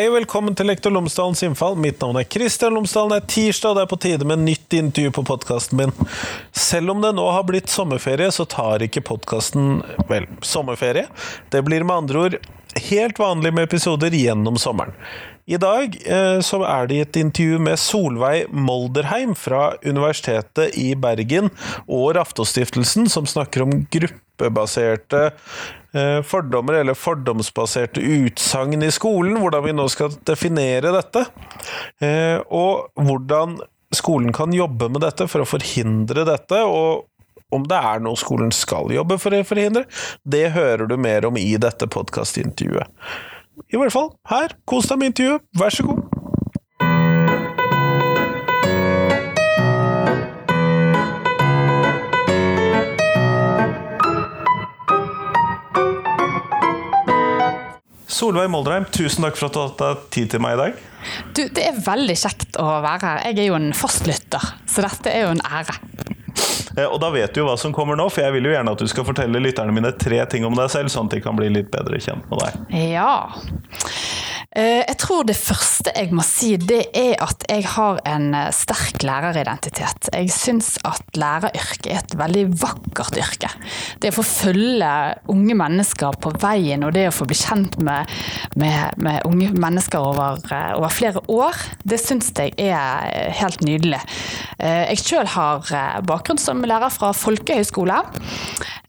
Hei og velkommen til Lektor Lomsdalens innfall. Mitt navn er Kristian Lomsdalen. Det er tirsdag, og det er på tide med nytt intervju på podkasten min. Selv om det nå har blitt sommerferie, så tar ikke podkasten vel, sommerferie. Det blir med andre ord helt vanlig med episoder gjennom sommeren. I dag eh, så er det et intervju med Solveig Molderheim fra Universitetet i Bergen og Raftostiftelsen, som snakker om gruppebaserte fordommer eller fordomsbaserte utsagn i skolen, hvordan vi nå skal definere dette. Eh, og hvordan skolen kan jobbe med dette for å forhindre dette, og om det er noe skolen skal jobbe for å forhindre, det hører du mer om i dette podkastintervjuet. I hvert fall her, kos deg med intervjuet, vær så god. Solveig Moldreim, tusen takk for at du har tatt tid til meg i dag. Du, det er veldig kjekt å være her. Jeg er jo en fastlytter, så dette er jo en ære. Eh, og da vet du jo hva som kommer nå, for jeg vil jo gjerne at du skal fortelle lytterne mine tre ting om deg selv, sånn at de kan bli litt bedre kjent med deg. Ja. Eh, jeg tror det første jeg må si, det er at jeg har en eh, sterk læreridentitet. Jeg syns at læreryrket er et veldig vakkert yrke. Det å få følge unge mennesker på veien, og det å få bli kjent med, med, med unge mennesker over, eh, over, flere år, det syns jeg er helt nydelig. Jeg sjøl har bakgrunn som lærer fra folkehøyskole.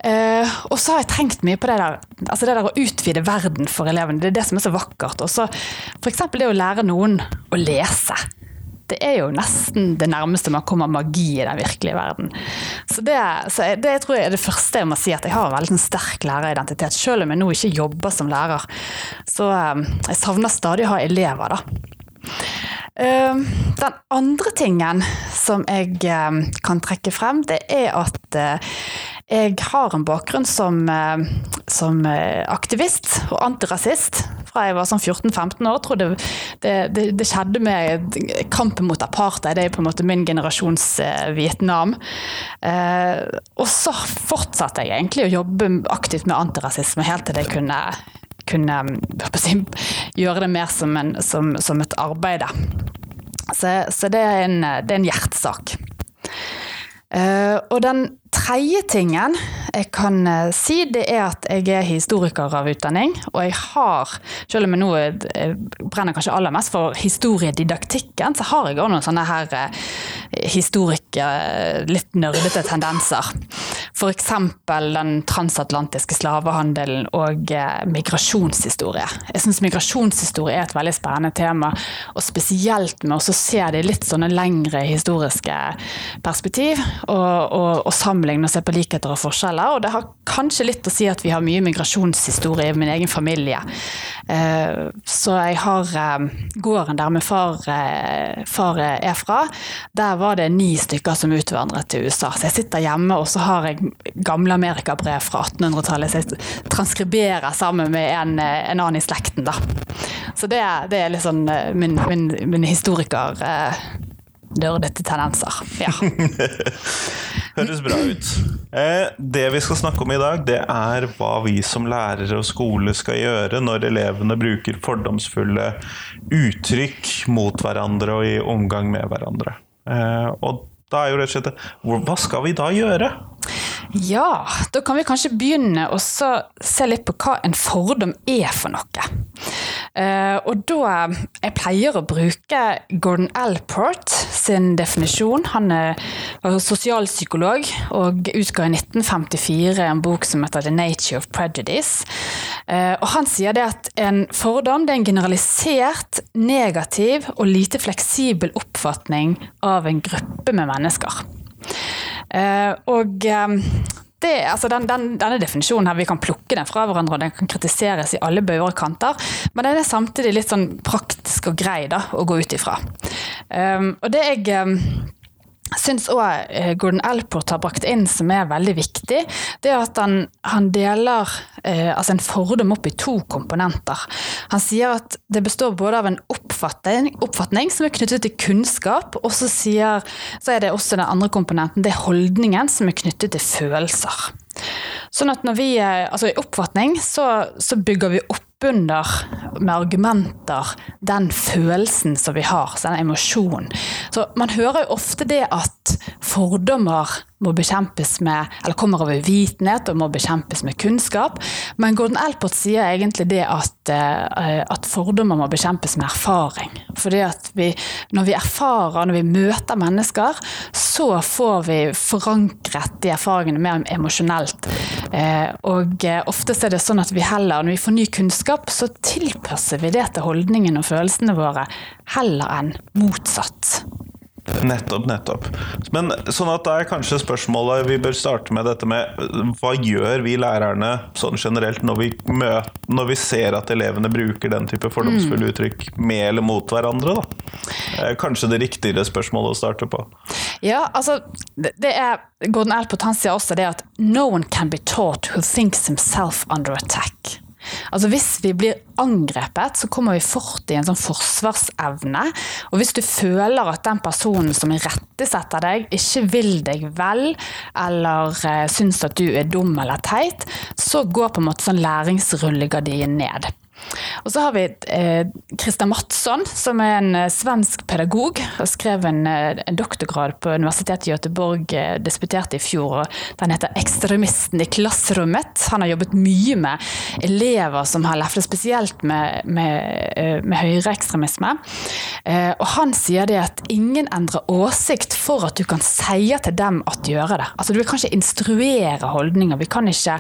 Og så har jeg tenkt mye på det der, altså det der å utvide verden for elevene. Det er det som er så vakkert. Og så F.eks. det å lære noen å lese. Det er jo nesten det nærmeste man kommer magi i den virkelige verden. Så det, så det tror jeg er det første jeg må si, at jeg har en veldig sterk læreridentitet. Selv om jeg nå ikke jobber som lærer. Så eh, jeg savner stadig å ha elever, da. Eh, den andre tingen som jeg eh, kan trekke frem, det er at jeg har en bakgrunn som, som aktivist og antirasist fra jeg var sånn 14-15 år. tror det, det, det, skjedde med kampen mot apartheid. Det er på en måte min generasjons eh, Vietnam. Eh, og så fortsatte jeg egentlig å jobbe aktivt med antirasisme helt til jeg kunne, kunne gjøre det mer som, en, som, som et arbeid. Så, så det, er en, det er en hjertesak. Uh, og den tredje tingen jeg kan uh, si, det er at jeg er historiker av utdanning. Og jeg har, selv om jeg nå uh, brenner kanskje aller mest for historiedidaktikken, så har jeg òg noen sånne her historiker, litt nerdete tendenser. F.eks. den transatlantiske slavehandelen og migrasjonshistorie. Jeg syns migrasjonshistorie er et veldig spennende tema, og spesielt med å se det i litt sånne lengre historiske perspektiv og, og, og sammenligne og se på likheter og forskjeller. Og det har kanskje litt å si at vi har mye migrasjonshistorie i min egen familie. Eh, så jeg har eh, gården der min far, eh, far er fra. Der var det ni stykker som utvandret til USA. Så jeg sitter hjemme og så har jeg gamle amerikabrev fra 1800-tallet. Så jeg transkriberer sammen med en, en annen i slekten, da. Så det, det er liksom min, min, min historiker nerdete tendenser. Ja. Høres bra ut. Eh, det vi skal snakke om i dag, det er hva vi som lærere og skole skal gjøre når elevene bruker fordomsfulle uttrykk mot hverandre og i omgang med hverandre. Eh, og da er jo rett og slett Hva skal vi da gjøre? Ja, da kan vi kanskje begynne å se litt på hva en fordom er for noe. Uh, og da Jeg pleier å bruke Gordon Alport sin definisjon. Han er sosialpsykolog og utga i 1954 en bok som heter The Nature of Prejudice. Uh, og han sier det at en fordom er en generalisert, negativ og lite fleksibel oppfatning av en gruppe med mennesker. Uh, og det, altså den, den, denne definisjonen her, vi kan plukke den fra hverandre, og den kan kritiseres i alle bauger og kanter, men den er samtidig litt sånn praktisk og grei da, å gå ut ifra. Um, og det jeg um, syns òg eh, Gordon Alport har brakt inn som er veldig viktig, det er at han, han deler eh, altså en fordom opp i to komponenter. Han sier at det består både av en oppfatning, oppfatning som er knyttet til kunnskap, og så, sier, så er det også den andre komponenten, det er holdningen som er knyttet til følelser. Sånn at når vi, eh, altså I oppfatning så, så bygger vi opp oppunder med argumenter den følelsen som vi har, den emosjonen. Så man hører jo ofte det at fordommer må bekjempes med, eller kommer av uvitenhet og må bekjempes med kunnskap. Men Gordon Elport sier egentlig det at, eh, at fordommer må bekjempes med erfaring. Fordi at vi, når vi erfarer, når vi møter mennesker, så får vi forankret de erfaringene mer emosjonelt. Eh, og oftest er det sånn at vi heller, når vi får ny kunnskap, så tilpasser vi det til holdningene og følelsene våre, heller enn motsatt. Nettopp, nettopp. Men sånn at det er kanskje spørsmålet vi bør starte med dette med hva gjør vi lærerne sånn generelt når vi, møter, når vi ser at elevene bruker den type fordomsfulle mm. uttrykk med eller mot hverandre, da? Kanskje det riktigere spørsmålet å starte på? Ja, altså det er Gordon L. Potensia også det at no one can be taught who thinks himself under attack. Altså Hvis vi blir angrepet, så kommer vi fort i en sånn forsvarsevne. Og hvis du føler at den personen som irettesetter deg, ikke vil deg vel, eller uh, syns at du er dum eller teit, så går på en måte sånn læringsrullegardinen ned. Og så har vi eh, Mattsson, som er en eh, svensk pedagog. og Skrev en, eh, en doktorgrad på Universitetet i Göteborg, eh, disputerte i fjor. og Den heter 'Ekstremisten i klasserommet'. Han har jobbet mye med elever som har leflet spesielt med, med, med høyreekstremisme. Eh, og han sier det at ingen endrer åsikt for at du kan si til dem at de gjør det. Altså Du kan ikke instruere holdninger. Vi kan ikke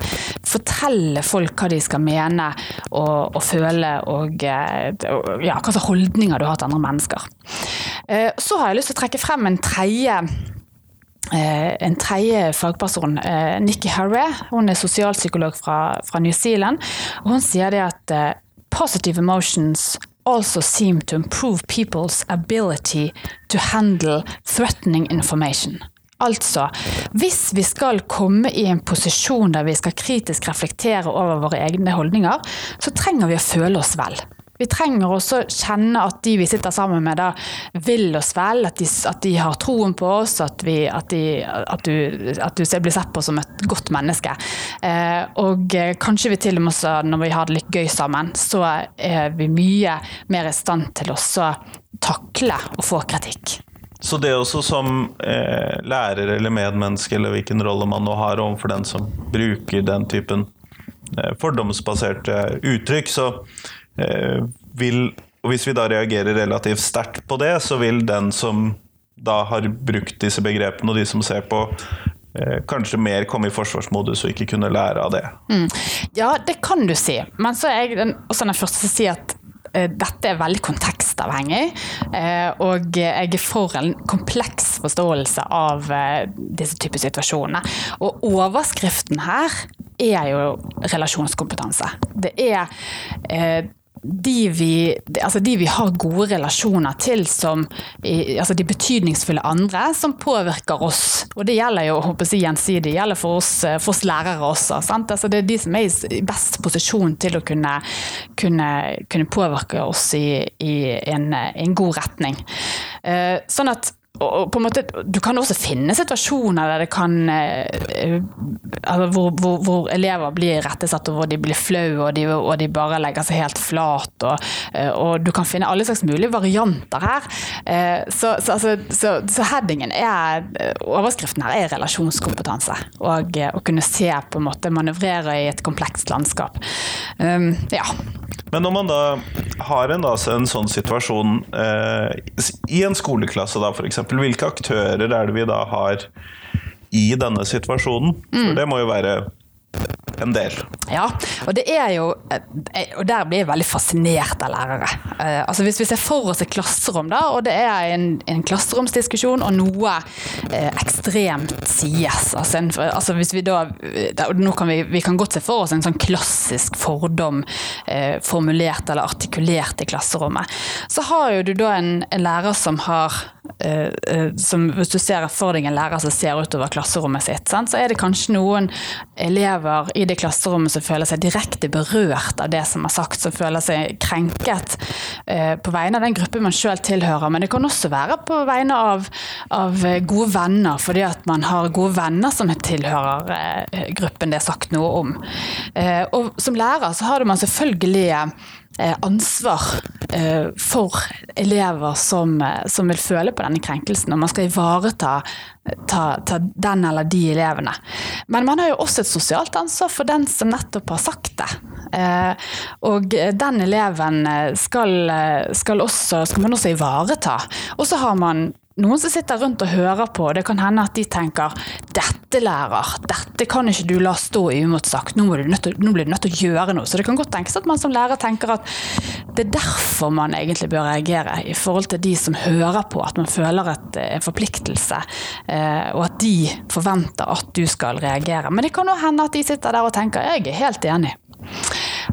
fortelle folk hva de skal mene og, og føle og, og ja, hva slags holdninger du har til andre mennesker. Eh, så har jeg lyst til å trekke frem en tredje eh, en tredje fagperson, eh, Nikki Harre, hun er sosialpsykolog fra, fra, New Zealand. og Hun sier det at positive emotions also seem to improve people's ability to handle threatening information. Altså, hvis vi skal komme i en posisjon der vi skal kritisk reflektere over våre egne holdninger, så trenger vi å føle oss vel. Vi trenger også kjenne at de vi sitter sammen med, da, vil oss vel, at de, at de har troen på oss, at, vi, at, de, at, du, at, du, blir sett på som et godt menneske. Eh, og kanskje vi til og med også, når vi har det litt gøy sammen, så er vi mye mer i stand til å takle å få kritikk. Så det også som eh, lærer eller medmenneske, eller hvilken rolle man nå har overfor den som bruker den typen eh, fordomsbaserte uttrykk, så eh, vil Og hvis vi da reagerer relativt sterkt på det, så vil den som da har brukt disse begrepene, og de som ser på, eh, kanskje mer komme i forsvarsmodus og ikke kunne lære av det. Mm. Ja, det kan du si. Men så er jeg den, også den første som å si at dette er veldig kontekstavhengig, eh, og jeg er for en kompleks forståelse av eh, disse typer situasjoner. Og overskriften her er jo relasjonskompetanse. Det er de vi, altså de vi, har gode relasjoner til, som, altså de betydningsfulle andre, som påvirker oss. Og det gjelder jo håper jeg, gjensidig, det gjelder for oss, for oss lærere også. Altså det er de som er i best posisjon til å kunne, kunne, kunne påvirke oss i, i en, en, god retning. Eh, sånn at og på en måte, Du kan også finne situasjoner der det kan eh, altså hvor, hvor, hvor, elever blir rettesatt, og hvor de blir flaue og, og, de bare legger seg helt flat. Og, eh, og, du kan finne alle slags mulige varianter her. Eh, så, så, altså, så, så headingen er Overskriften her er relasjonskompetanse. Og å kunne se på en måte manøvrere i et komplekst landskap. Um, ja. Men når man da har en, da, en sånn situasjon eh, i en skoleklasse, da f.eks., hvilke aktører er det vi da har i denne situasjonen? For mm. det må jo være en del. Ja, og det er jo eh, Og der blir jeg veldig fascinert av lærere. Eh, altså Hvis vi ser for oss et klasserom, da, og det er en, en klasseromsdiskusjon, og noe eh, ekstremt sies altså, en, altså hvis Vi da, nå kan vi, vi, kan godt se for oss en sånn klassisk fordom eh, formulert eller artikulert i klasserommet. Så har jo du da en, en lærer som har eh, eh, som Hvis du ser for deg en lærer som ser utover klasserommet sitt, sant? så er det kanskje noen elever i det klasserommet som føler seg direkte berørt av det som er sagt, som føler seg krenket eh, på vegne av den gruppen man sjøl tilhører. Men det kan også være på vegne av, av, gode venner, fordi at man har gode venner som tilhører eh, gruppen det er sagt noe om. Eh, og som lærer så har man selvfølgelig ansvar eh, for elever som, eh, som, vil føle på denne krenkelsen, og man skal ivareta ta, ta den eller de elevene. Men man har jo også et sosialt ansvar for den som nettopp har sagt det. Og den eleven skal, skal, også, skal man også ivareta. Og så har man noen som sitter rundt og hører på, det kan hende at de tenker 'dette, lærer, dette kan ikke du la stå uimotsagt, nå, nå blir du nødt til å gjøre noe'. Så det kan godt tenkes at man som lærer tenker at det er derfor man egentlig bør reagere i forhold til de som hører på, at man føler et, en forpliktelse, eh, og at de forventer at du skal reagere. Men det kan òg hende at de sitter der og tenker 'jeg er helt enig'.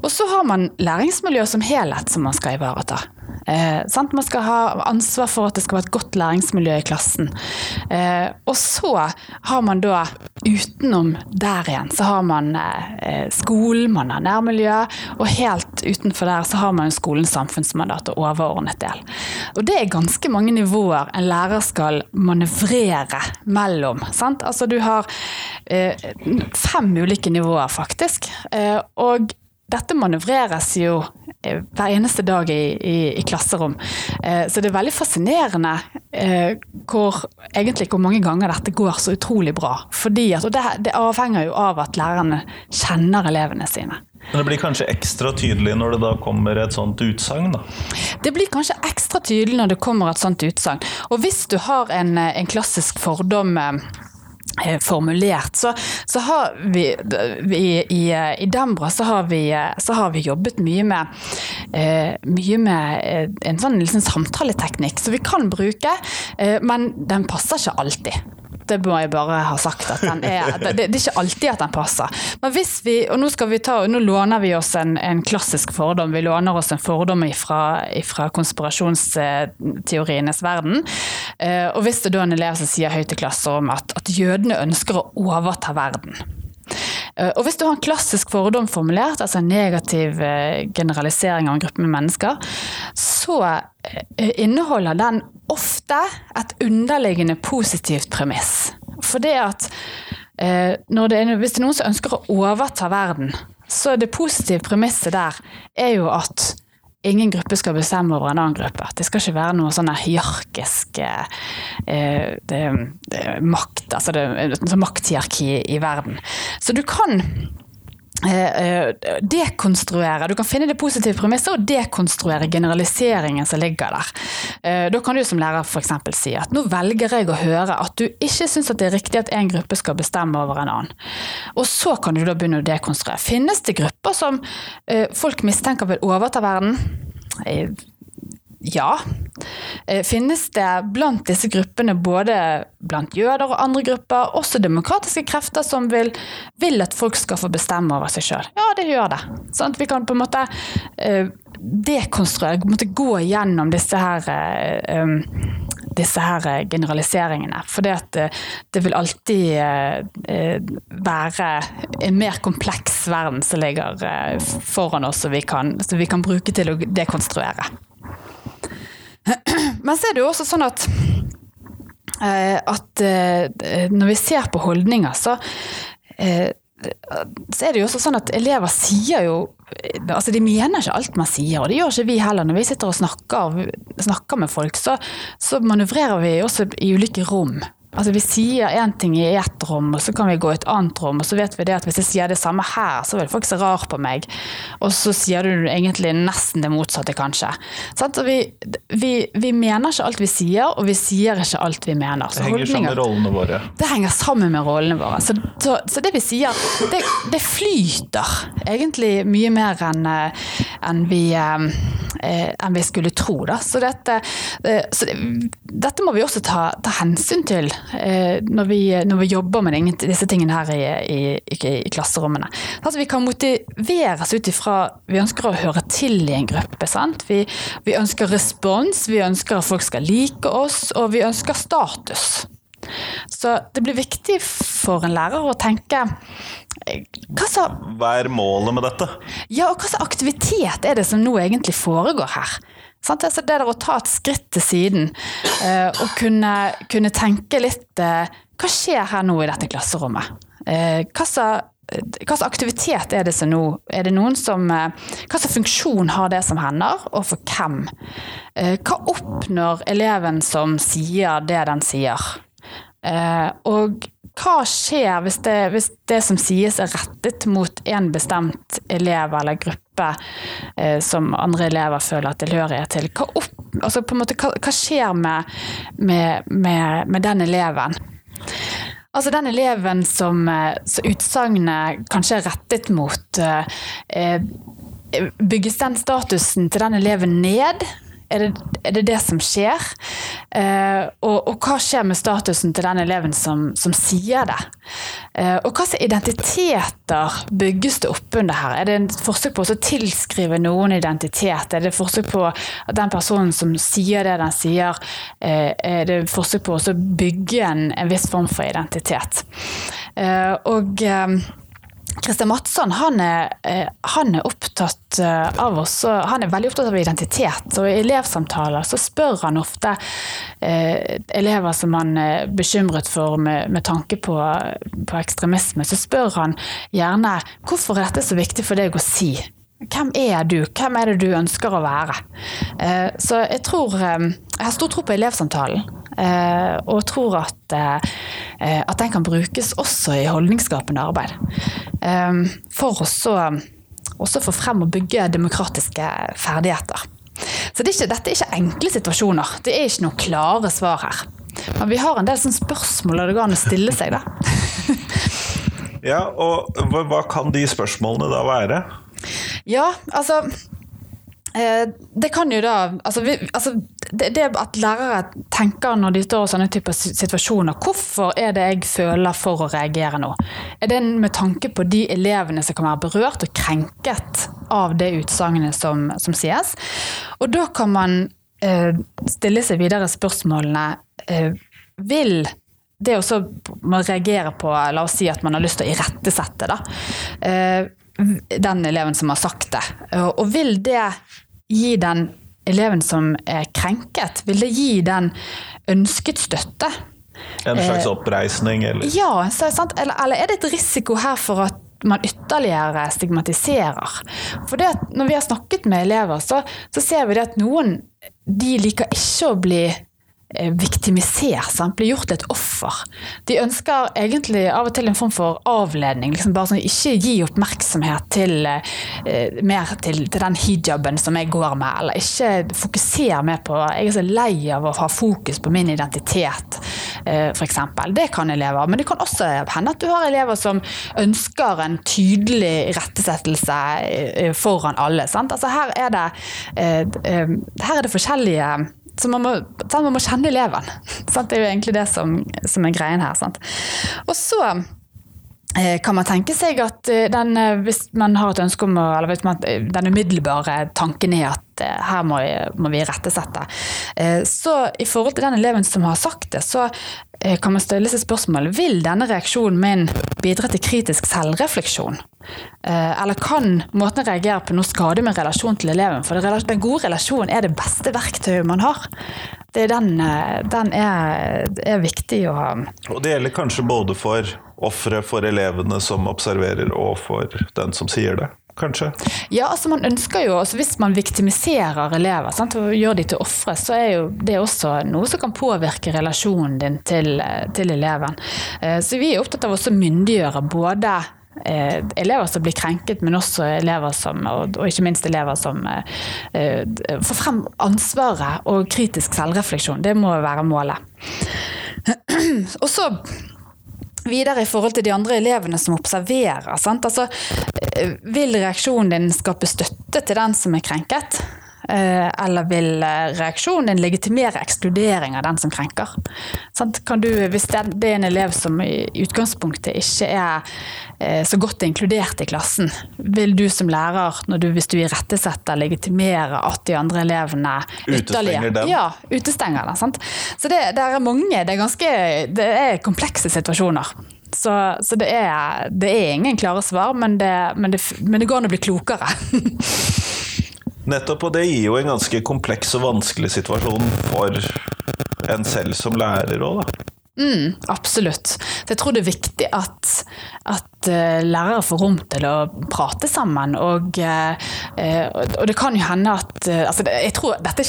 Og så har man læringsmiljøet som helhet som man skal ivareta. Eh, man skal ha ansvar for at det skal være et godt læringsmiljø i klassen. Eh, og så har man da utenom der igjen, så har man eh, skolen, man har nærmiljø, og helt utenfor der så har man skolens samfunnsmandat og overordnet del. Og det er ganske mange nivåer en lærer skal manøvrere mellom. Sant? Altså du har eh, fem ulike nivåer, faktisk. Eh, og dette manøvreres jo eh, hver eneste dag i, i, i klasserom. Eh, så det er veldig fascinerende eh, hvor, egentlig hvor mange ganger dette går så utrolig bra. Fordi at, og det, det avhenger jo av at lærerne kjenner elevene sine. Men det blir kanskje ekstra tydelig når det da kommer et sånt utsagn, da? Det blir kanskje ekstra tydelig når det kommer et sånt utsagn. Og hvis du har en, en klassisk fordom Eh, formulert, så, så har vi, vi i, i, Dembra så har, vi, så har vi jobbet mye med, eh, mye med eh, en sånn liksom samtaleteknikk som vi kan bruke, eh, men den passer ikke alltid det må jeg bare ha sagt. at den er, det, det, er ikke alltid at den passer. Men hvis vi, og nå, vi ta, nå låner vi oss en, en klassisk fordom. Vi låner oss en fordom fra konspirasjonsteorienes verden. Eh, og hvis det da er en elev som sier høyt i klasserommet at, at jødene ønsker å overta verden. Eh, og hvis du har en klassisk fordom formulert, altså en negativ eh, generalisering av en gruppe med mennesker, så inneholder den ofte et underliggende positivt premiss. For det at det er, hvis det er noen som ønsker å overta verden, så det positive premisset der er jo at ingen gruppe skal bestemme over en annen gruppe. Det skal ikke være noe sånn hierarkisk eh, det, makt, altså det, makthierarki i verden. Så du kan Eh, eh, dekonstruere Du kan finne det positive premisset og dekonstruere generaliseringen som ligger der. Eh, da kan du som lærer f.eks. si at nå velger jeg å høre at du ikke syns det er riktig at en gruppe skal bestemme over en annen. Og så kan du da begynne å dekonstruere. Finnes det grupper som folk mistenker vil overta verden? Ja. Eh, finnes det blant disse gruppene, både blant jøder og andre grupper, også demokratiske krefter som vil, vil at folk skal få bestemme over seg sjøl? Ja, det gjør det. Sånn at vi kan på en måte eh, dekonstruere, måte gå gjennom disse her eh, um, disse her generaliseringene. For det, det vil alltid være en mer kompleks verden som ligger foran oss, som vi kan, som vi kan bruke til å dekonstruere. Men så er det jo også sånn at eh, at eh, når vi ser på holdninger, så eh, så er det jo også sånn at elever sier jo Altså de mener ikke alt man sier, og det gjør ikke vi heller. Når vi sitter og snakker, snakker med folk, så, så manøvrerer vi også i ulike rom. Altså Vi sier én ting i ett rom, og så kan vi gå i et annet rom. Og så vet vi det at hvis jeg sier det samme her, så vil folk se rar på meg. Og så sier du egentlig nesten det motsatte, kanskje. Så vi, vi, vi, mener ikke alt vi sier, og vi sier ikke alt vi mener. Så det henger sammen med rollene våre. Det henger sammen med rollene våre. Så, så, så det vi sier, det, det, flyter egentlig mye mer enn en vi, eh, en vi skulle tro. Da. Så, dette, eh, så det, dette må vi også ta, ta hensyn til eh, når vi, når vi jobber med disse tingene her i, i, i klasserommene. Altså, vi kan motiveres ut ifra Vi ønsker å høre til i en gruppe. sant? Vi, vi ønsker respons, vi ønsker at folk skal like oss, og vi ønsker status. Så det blir viktig for en lærer å tenke hva, så, hva er målet med dette? Ja, og hva slags aktivitet er det som nå egentlig foregår her? Sant? Altså det der å ta et skritt til siden eh, og kunne, kunne, tenke litt eh, Hva skjer her nå i dette klasserommet? Eh, hva slags aktivitet er det som nå Er det noen som Hva slags funksjon har det som hender, og for hvem? Hva oppnår eleven som sier det den sier? Og hva skjer hvis det, hvis det, som sies er rettet mot en bestemt elev eller gruppe eh, som andre elever føler at tilhørighet til? Hva, opp, altså måte, hva, hva skjer med, med, med, med, den eleven? Altså den eleven som, eh, som utsagnet kanskje er rettet mot, eh, eh, bygges den statusen til den eleven ned? Er det, er det, det som skjer? Eh, og, og, hva skjer med statusen til den eleven som, som sier det? Eh, og hva slags identiteter bygges det opp under her? Er det en forsøk på å tilskrive noen identitet? Er det forsøk på at den personen som sier det den sier, eh, er det forsøk på å bygge en, en viss form for identitet? Eh, og eh, Christian Madsson han er, eh, han er, opptatt eh, av oss, han er veldig opptatt av identitet. og I elevsamtaler så spør han ofte eh, elever som han er bekymret for med, med tanke på, på, ekstremisme, så spør han gjerne hvorfor er dette så viktig for deg å si. Hvem er du? Hvem er det du ønsker å være? Eh, så jeg tror Jeg har stor tro på elevsamtalen. Eh, og tror at, at den kan brukes også i holdningsskapende arbeid. For å få frem og bygge demokratiske ferdigheter. Så det er ikke, dette er ikke enkle situasjoner. Det er ikke noen klare svar her. Men vi har en del spørsmål det går an å stille seg, da. ja, og hva kan de spørsmålene da være? Ja, altså eh, det kan jo da altså, vi, altså det, det, at lærere tenker når de står i sånne typer situasjoner Hvorfor er det jeg føler for å reagere nå? Er det med tanke på de elevene som kan være berørt og krenket av det utsagnet som, som, sies? Og da kan man eh, stille seg videre spørsmålene eh, Vil det å reagere på La oss si at man har lyst til å irettesette, da. Eh, den eleven som har sagt det. Og vil det gi den eleven som er krenket, vil det gi den ønsket støtte? En slags eh, oppreisning, eller? Ja, eller, eller, er det et risiko her for at man ytterligere stigmatiserer? For det at når vi har snakket med elever, så, så ser vi det at noen de liker ikke å bli viktimisert, sant? blir gjort til et offer. De ønsker egentlig av og til en form for avledning. Liksom bare sånn, Ikke gi oppmerksomhet til, eh, mer til, til, den hijaben som jeg går med, eller ikke fokuser mer på Jeg er så lei av å ha fokus på min identitet, eh, f.eks. Det kan elever. Men det kan også hende at du har elever som ønsker en tydelig rettesettelse eh, foran alle. Sant? Altså her er det, eh, her er det forskjellige så man må, sant, man må kjenne eleven. Sant? Det er jo egentlig det som, som er greien her. Sant? Og så eh, kan man tenke seg at eh, den, eh, hvis man har et ønske om å, eller man, den umiddelbare tanken er at her må, må vi rettesette. Så i forhold til den eleven som har sagt det, så kan man stille seg spørsmålet vil denne reaksjonen min bidra til kritisk selvrefleksjon. Eller kan måten jeg reagerer på noe skade med relasjon til eleven? For den gode relasjonen er det beste verktøyet man har den, eh, den er, er, viktig å ha. Og det gjelder kanskje både for offeret, for elevene som observerer, og for den som sier det? Kanskje? Ja, altså man ønsker jo, altså Hvis man viktimiserer elever sant, og gjør de til ofre, så er jo det også noe som kan påvirke relasjonen din til, til eleven. Eh, så vi er opptatt av å myndiggjøre både eh, elever som blir krenket, men også elever som, og, ikke minst elever som eh, eh, får frem ansvaret og kritisk selvrefleksjon. Det må være målet. Og så videre i forhold til de andre elevene som observerer. Altså, eh, vil reaksjonen din skape støtte til den som er krenket? Eh, eller vil eh, reaksjonen din legitimere ekskludering av den som krenker? Kan du, hvis det er en elev som i utgangspunktet ikke er eh, så godt inkludert i klassen, vil du som lærer, du, hvis du irettesetter, legitimere at de andre elevene Utestenger dem? Ja, utestenger den. Sant? Så det, det er mange, det er ganske det er komplekse situasjoner. Så, så det, er, det er ingen klare svar, men det, men det, men det går an å bli klokere. Nettopp, og det gir jo en ganske kompleks og vanskelig situasjon for en selv som lærer òg, da. Mm, absolutt. Så jeg tror det er viktig at, at uh, lærere får rom til å prate sammen. Og, uh, og det kan jo hende at uh, altså Jeg tror dette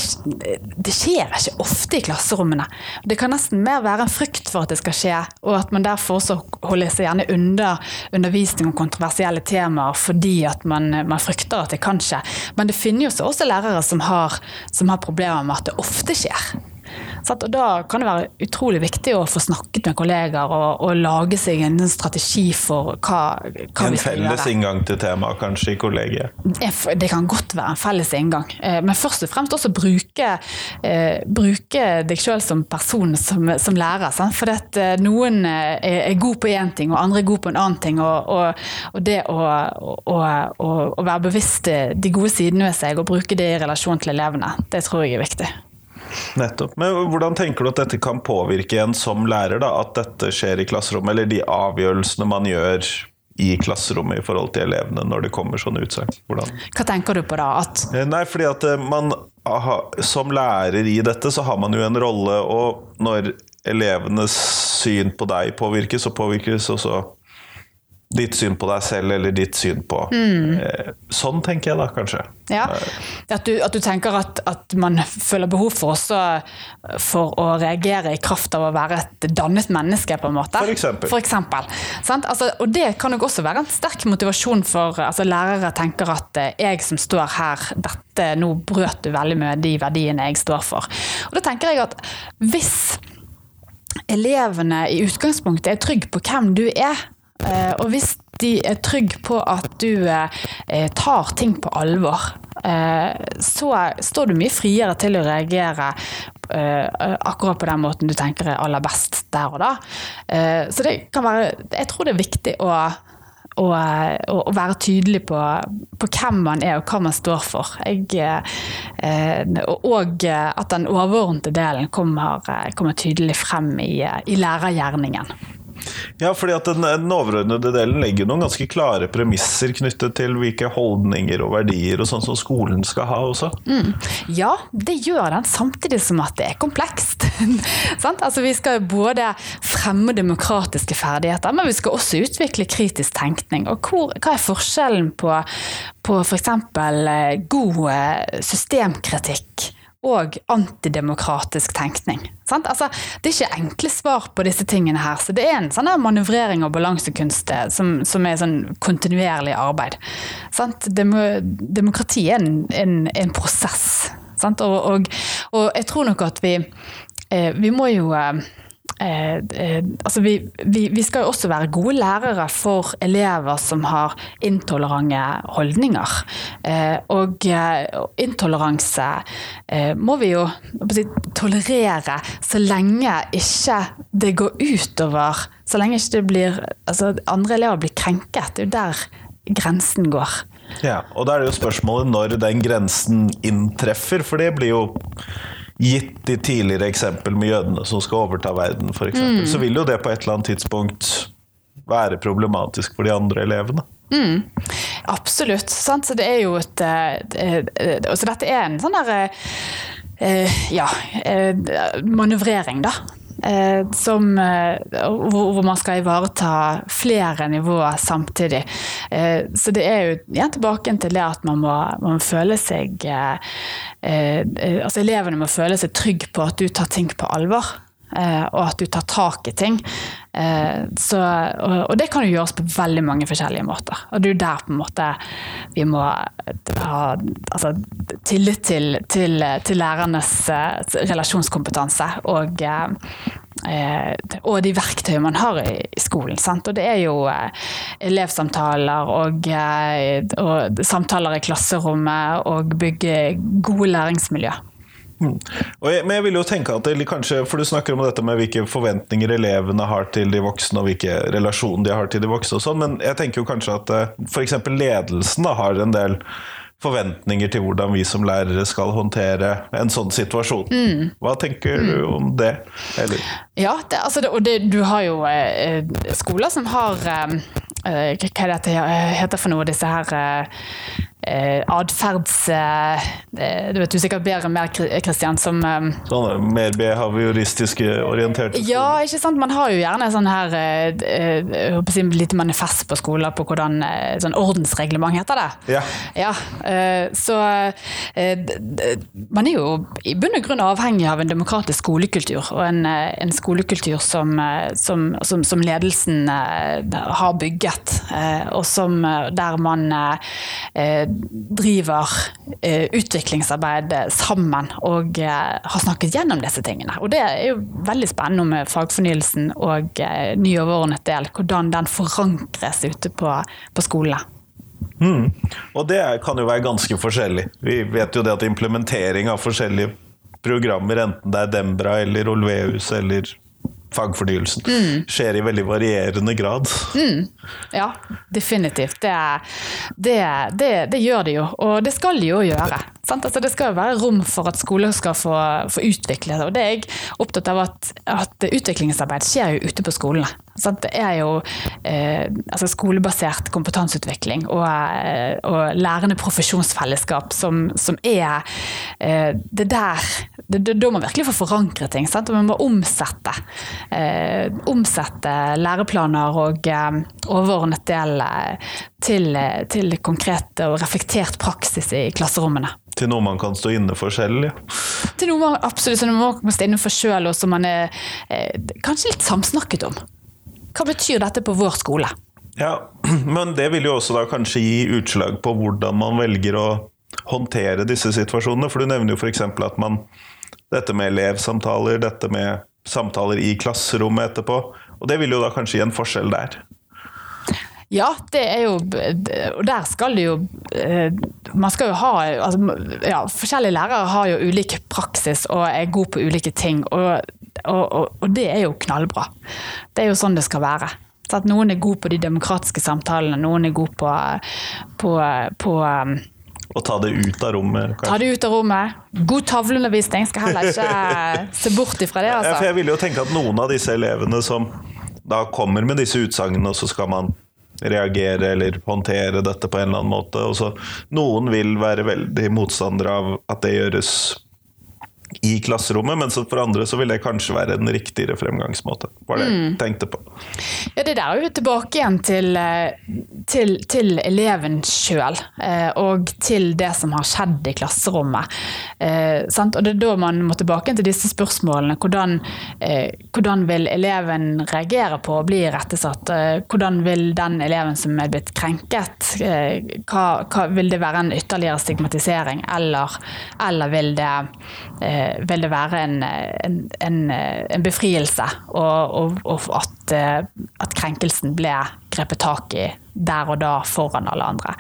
det skjer ikke ofte i klasserommene. Det kan nesten mer være en frykt for at det skal skje, og at man derfor også holder seg gjerne unna undervisning om kontroversielle temaer fordi at man, man frykter at det kan skje. Men det finnes jo også lærere som har, som har problemer med at det ofte skjer. Og da kan det være utrolig viktig å få snakket med kollegaer og, og lage seg en strategi for hva, hva En vi skal felles inngang til temaet, kanskje, i kollegiet. Det kan godt være en felles inngang, eh, men først og fremst også bruke, eh, bruke deg selv som person, som, som lærer. Sant? For at eh, noen er, god på én ting, og andre er god på en annen ting. Og, og, og det å, å være bevisst de gode sidene ved seg og bruke det i relasjon til elevene, det tror jeg er viktig. Nettopp. Men hvordan tenker du at dette kan påvirke en som lærer, da? At dette skjer i klasserommet, eller de avgjørelsene man gjør i klasserommet i forhold til elevene når det kommer sånne utsagn? Hva tenker du på da? At Eh, Nei, fordi at eh, man aha, som lærer i dette, så har man jo en rolle, og når elevenes syn på deg påvirkes, så påvirkes også ditt syn på deg selv, eller ditt syn på mm. Sånn tenker jeg da, kanskje. Ja, at du, at du tenker at, at man føler behov for også for å reagere i kraft av å være et dannet menneske, på en måte. For eksempel. For eksempel, altså, og det kan nok også være en sterk motivasjon for altså, lærere tenker at eh, jeg som står her, dette, nå brøt du veldig med de verdiene jeg står for. Og da tenker jeg at hvis elevene i utgangspunktet er trygge på hvem du er, eh, og hvis de er trygge på at du eh, tar ting på alvor, eh, så står du mye friere til å reagere akkurat på den måten du tenker er aller best der og da. Så det kan være Jeg tror det er viktig å og, og, være tydelig på, på, hvem man er og hva man står for. Jeg, eh, og at den overordnede delen kommer, kommer tydelig frem i, i lærergjerningen. Ja, fordi at den, den overordnede delen legger noen ganske klare premisser knyttet til hvilke holdninger og verdier og sånn som skolen skal ha også. Mm. Ja, det gjør den, samtidig som at det er komplekst. altså, vi skal både fremme demokratiske ferdigheter, men vi skal også utvikle kritisk tenkning. Og hvor, hva er forskjellen på, på f.eks. god systemkritikk? Og antidemokratisk tenkning. Altså, det er ikke enkle svar på disse tingene her, så det er en sånn manøvrering og balansekunst som, som, er sånn kontinuerlig arbeid. Demo, demokrati er en, en, en prosess, og, og, og, jeg tror nok at vi, vi må jo Eh, eh, altså vi, vi, vi, skal jo også være gode lærere for elever som har intolerante holdninger. Eh, og intoleranse må vi jo si, tolerere så lenge ikke det går utover Så lenge ikke det blir, altså andre elever blir krenket. Det er jo der grensen går. Ja, og da er det jo spørsmålet når den grensen inntreffer, for det blir jo gitt de tidligere eksempel med jødene som skal overta verden, f.eks., mm. så vil jo det på et eller annet tidspunkt være problematisk for de andre elevene. Mm. Absolutt. Sant? Så det er jo et, et, et Så dette er en sånn derre ja, manøvrering, da. Som, hvor man skal ivareta flere nivåer samtidig. Så det er jo ja, tilbake til det at man må, man føle seg Altså elevene må føle seg trygge på at du tar ting på alvor. Og at du tar tak i ting. Så, og det kan jo gjøres på veldig mange forskjellige måter. Og det er jo der på en måte vi må ha altså, tillit til, til, til lærernes relasjonskompetanse. Og, eh, og de verktøyene man har i, skolen. Sant? Og det er jo eh, elevsamtaler og, eh, og samtaler i klasserommet og bygge gode læringsmiljø. Og jeg, men jeg vil jo tenke at det kanskje, For du snakker om dette med hvilke forventninger elevene har til de voksne, og hvilke relasjoner de har til de voksne og sånn, men jeg tenker jo kanskje at f.eks. ledelsen da, har en del forventninger til hvordan vi som lærere skal håndtere en sånn situasjon. Mm. Hva tenker du om det? Eller? Ja, det, altså det, og det, du har jo eh, skoler som har eh, eh Hva er det heter for noe, disse her eh, eh, atferds... Eh, eh, du vet du sikkert bedre mer, Kristian, som eh, Sånne mer behavioristiske orienterte Ja, ikke sant. Man har jo gjerne sånn her eh, håper si, lite manifest på skoler på hvordan Sånn ordensreglement heter det. Ja. ja eh, så man er jo i bunn og grunn avhengig av en demokratisk skolekultur, og en, en skolekultur som, som, som, som, ledelsen har bygget, og som der man driver eh, utviklingsarbeid sammen og eh, har snakket gjennom disse tingene. Og det er jo veldig spennende med fagfornyelsen og eh, ny overordnet del, hvordan den forankres ute på, på skolene. Mm. Og det kan jo være ganske forskjellig. Vi vet jo det at implementering av forskjellige programmer, enten det er Dembra eller Olveus eller fagfornyelsen mm. skjer i veldig varierende grad. Mm. Ja, definitivt. Det, det, det, det, gjør det jo, og det skal de jo gjøre. Altså, det skal jo være rom for at skoler skal få, få utvikle det. Og det er jeg opptatt av at, at utviklingsarbeid skjer jo ute på skolene. Sant? Det er jo eh, altså skolebasert kompetanseutvikling og, eh, og, lærende profesjonsfellesskap som, som er eh, det der det, det, Da man virkelig får forankre ting. Sant? Og man må omsette. Eh, omsette læreplaner og eh, overordnet del eh, til, til konkret og reflektert praksis i klasserommene. Til noe man kan stå inne for selv, ja. Til noe man absolutt noe man kan stå inne for sjøl, og som man er eh, kanskje litt samsnakket om. Hva betyr dette på vår skole? Ja, Men det vil jo også da kanskje gi utslag på hvordan man velger å håndtere disse situasjonene. For du nevner jo f.eks. at man Dette med elevsamtaler, dette med samtaler i klasserommet etterpå. Og det vil jo da kanskje gi en forskjell der. Ja, det er jo Og der skal det jo eh, Man skal jo ha altså, ja, Forskjellige lærere har jo ulik praksis og er gode på ulike ting. Og, og, og, det er jo knallbra. Det er jo sånn det skal være. Så at noen er gode på de demokratiske samtalene, noen er gode på, på, på um, og ta det ut av rommet. Kanskje. Ta det ut av rommet. God tavleundervisning. Skal heller ikke se bort ifra det. Altså. Ja, jeg vil jo tenke at noen av disse elevene som da kommer med disse utsagnene, og så skal man reagere eller håndtere dette på en eller annen måte. Også, noen vil være veldig motstandere av at det gjøres i klasserommet, men for andre så vil det kanskje være en riktigere fremgangsmåte. var det jeg mm. tenkte på. Ja, Det der er jo tilbake igjen til, eh, til, til eleven sjøl, eh, og til det som har skjedd i klasserommet. Eh, og Det er da man må tilbake til disse spørsmålene. Hvordan, hvordan vil eleven reagere på å bli rettesatt? Hvordan vil den eleven som er blitt krenket, hva, hva, vil det være en ytterligere stigmatisering, eller, eller vil det Eh, vil det være en, en, en, en befrielse, og, og, og at, eh, at, krenkelsen ble grepet tak i der og da foran alle andre.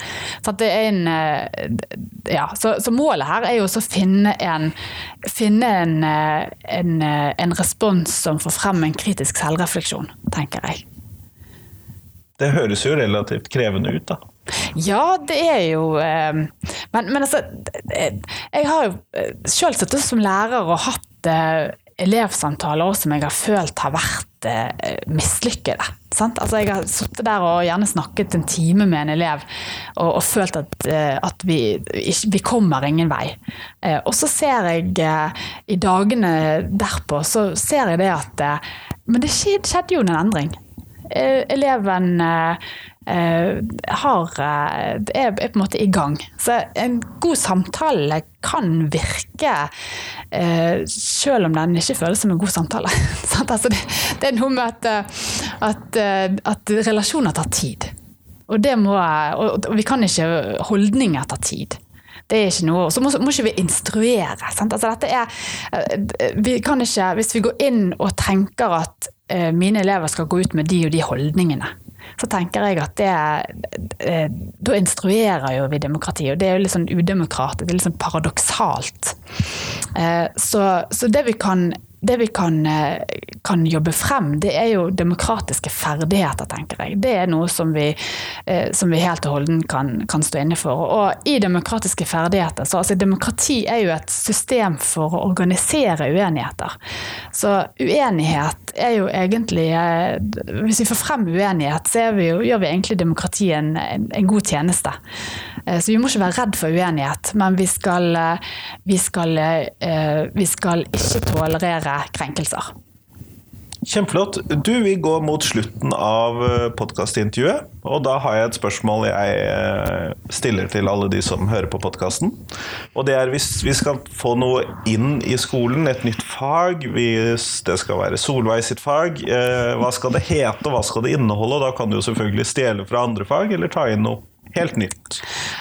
Så, eh, ja, så, så målet her er jo å finne, finne en, respons som får frem en kritisk selvrefleksjon, tenker jeg. Det høres jo relativt krevende ut, da. Ja, det er jo eh, men, men, altså Jeg har jo eh, sjøl sittet som lærer og hatt eh, elevsamtaler som jeg har følt har vært mislykkede. Altså jeg har sittet der og gjerne snakket en time med en elev og, og følt at, at vi, vi, kommer ingen vei. Og så ser jeg i dagene derpå så ser jeg det at Men det skjedde jo en endring. Eleven Eh, har, eh, er, på en måte i gang. Så en god samtale kan virke eh, selv om den ikke føles som en god samtale. altså det, er noe med at, at, at relasjoner tar tid. Og, må, og vi kan ikke Holdninger ta tid. Det er ikke noe, Så må, må ikke vi instruere. Altså er, eh, vi ikke, Hvis vi går inn og tenker at eh, mine elever skal gå ut med de og de holdningene, så tenker jeg at det eh, Da instruerer jo vi demokrati, og det er jo litt sånn udemokratisk, litt sånn paradoksalt. Eh, så, så det vi kan det vi kan, eh, kan, jobbe frem, det er jo demokratiske ferdigheter, tenker jeg. Det er noe som vi, eh, som vi helt og holden kan, kan, stå inne for. Og i demokratiske ferdigheter, så altså demokrati er jo et system for å organisere uenigheter. Så uenighet er jo egentlig eh, Hvis vi får frem uenighet, så vi jo, gjør vi egentlig demokratiet en, en, god tjeneste. Så vi må ikke være redd for uenighet, men vi skal, vi skal, vi skal ikke tolerere krenkelser. Kjempeflott. Du, vi går mot slutten av eh, podkastintervjuet. Og da har jeg et spørsmål jeg eh, stiller til alle de som hører på podkasten. Og det er hvis vi skal få noe inn i skolen, et nytt fag, hvis det skal være Solveig sitt fag, eh, hva skal det hete, og hva skal det inneholde? Og Da kan du jo selvfølgelig stjele fra andre fag, eller ta inn noe helt nytt.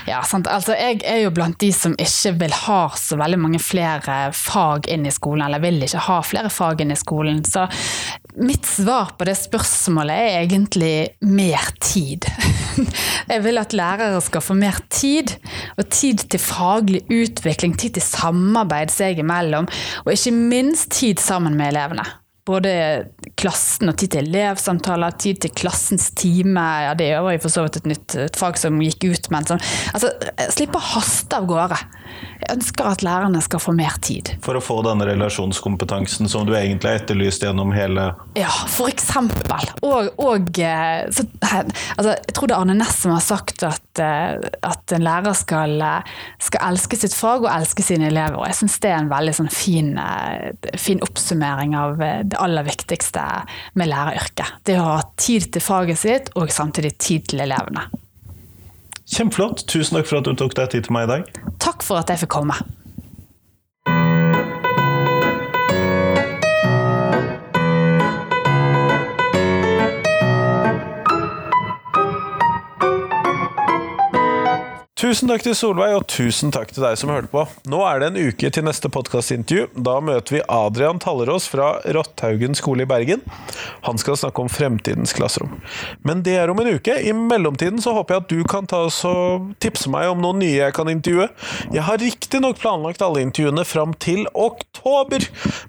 Ja, sant. Altså, jeg er jo blant de som ikke vil ha så veldig mange flere fag inn i skolen, eller vil ikke ha flere fag inn i skolen. Så mitt svar på det spørsmålet er egentlig mer tid. Jeg vil at lærere skal få mer tid, og tid til faglig utvikling, tid til samarbeid seg imellom, og ikke minst tid sammen med elevene både klassen og tid til elevsamtaler, tid til klassens time. Ja, det var jo for så vidt et nytt et fag som gikk ut, men sånn. Altså, slippe å haste av gårde. Ønsker at lærerne skal få mer tid. For å få denne relasjonskompetansen som du egentlig har etterlyst gjennom hele Ja, for eksempel. Og, og eh, så, altså, Jeg tror det er Arne Næss som har sagt at, eh, at en lærer skal, skal, elske sitt fag og elske sine elever. Og jeg syns det er en veldig sånn fin, eh, fin oppsummering av det aller viktigste med læreryrket. Det å ha tid til faget sitt og samtidig tid til elevene. Kjempeflott. Tusen takk for at du tok deg tid til meg i dag. Takk for at jeg fikk komme. Tusen takk til Solveig, og tusen takk til deg som hørte på. Nå er det en uke til neste podkastintervju. Da møter vi Adrian Tallerås fra Rotthaugen skole i Bergen. Han skal snakke om fremtidens klasserom. Men det er om en uke. I mellomtiden så håper jeg at du kan ta oss og tipse meg om noen nye jeg kan intervjue. Jeg har riktignok planlagt alle intervjuene fram til oktober,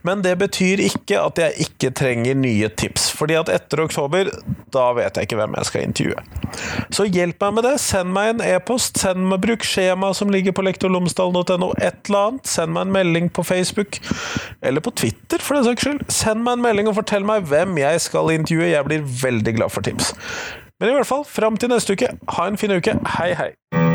men det betyr ikke at jeg ikke trenger nye tips. Fordi at etter oktober, da vet jeg ikke hvem jeg skal intervjue. Så hjelp meg med det. Send meg en e-post. Send Send meg bruk skjema som ligger på lektorlomsdalen.no, et eller annet. Send meg en melding på Facebook, eller på Twitter, for den saks skyld. Send meg en melding og fortell meg hvem jeg skal intervjue. Jeg blir veldig glad for tips. Men i hvert fall, fram til neste uke, ha en fin uke. Hei, hei.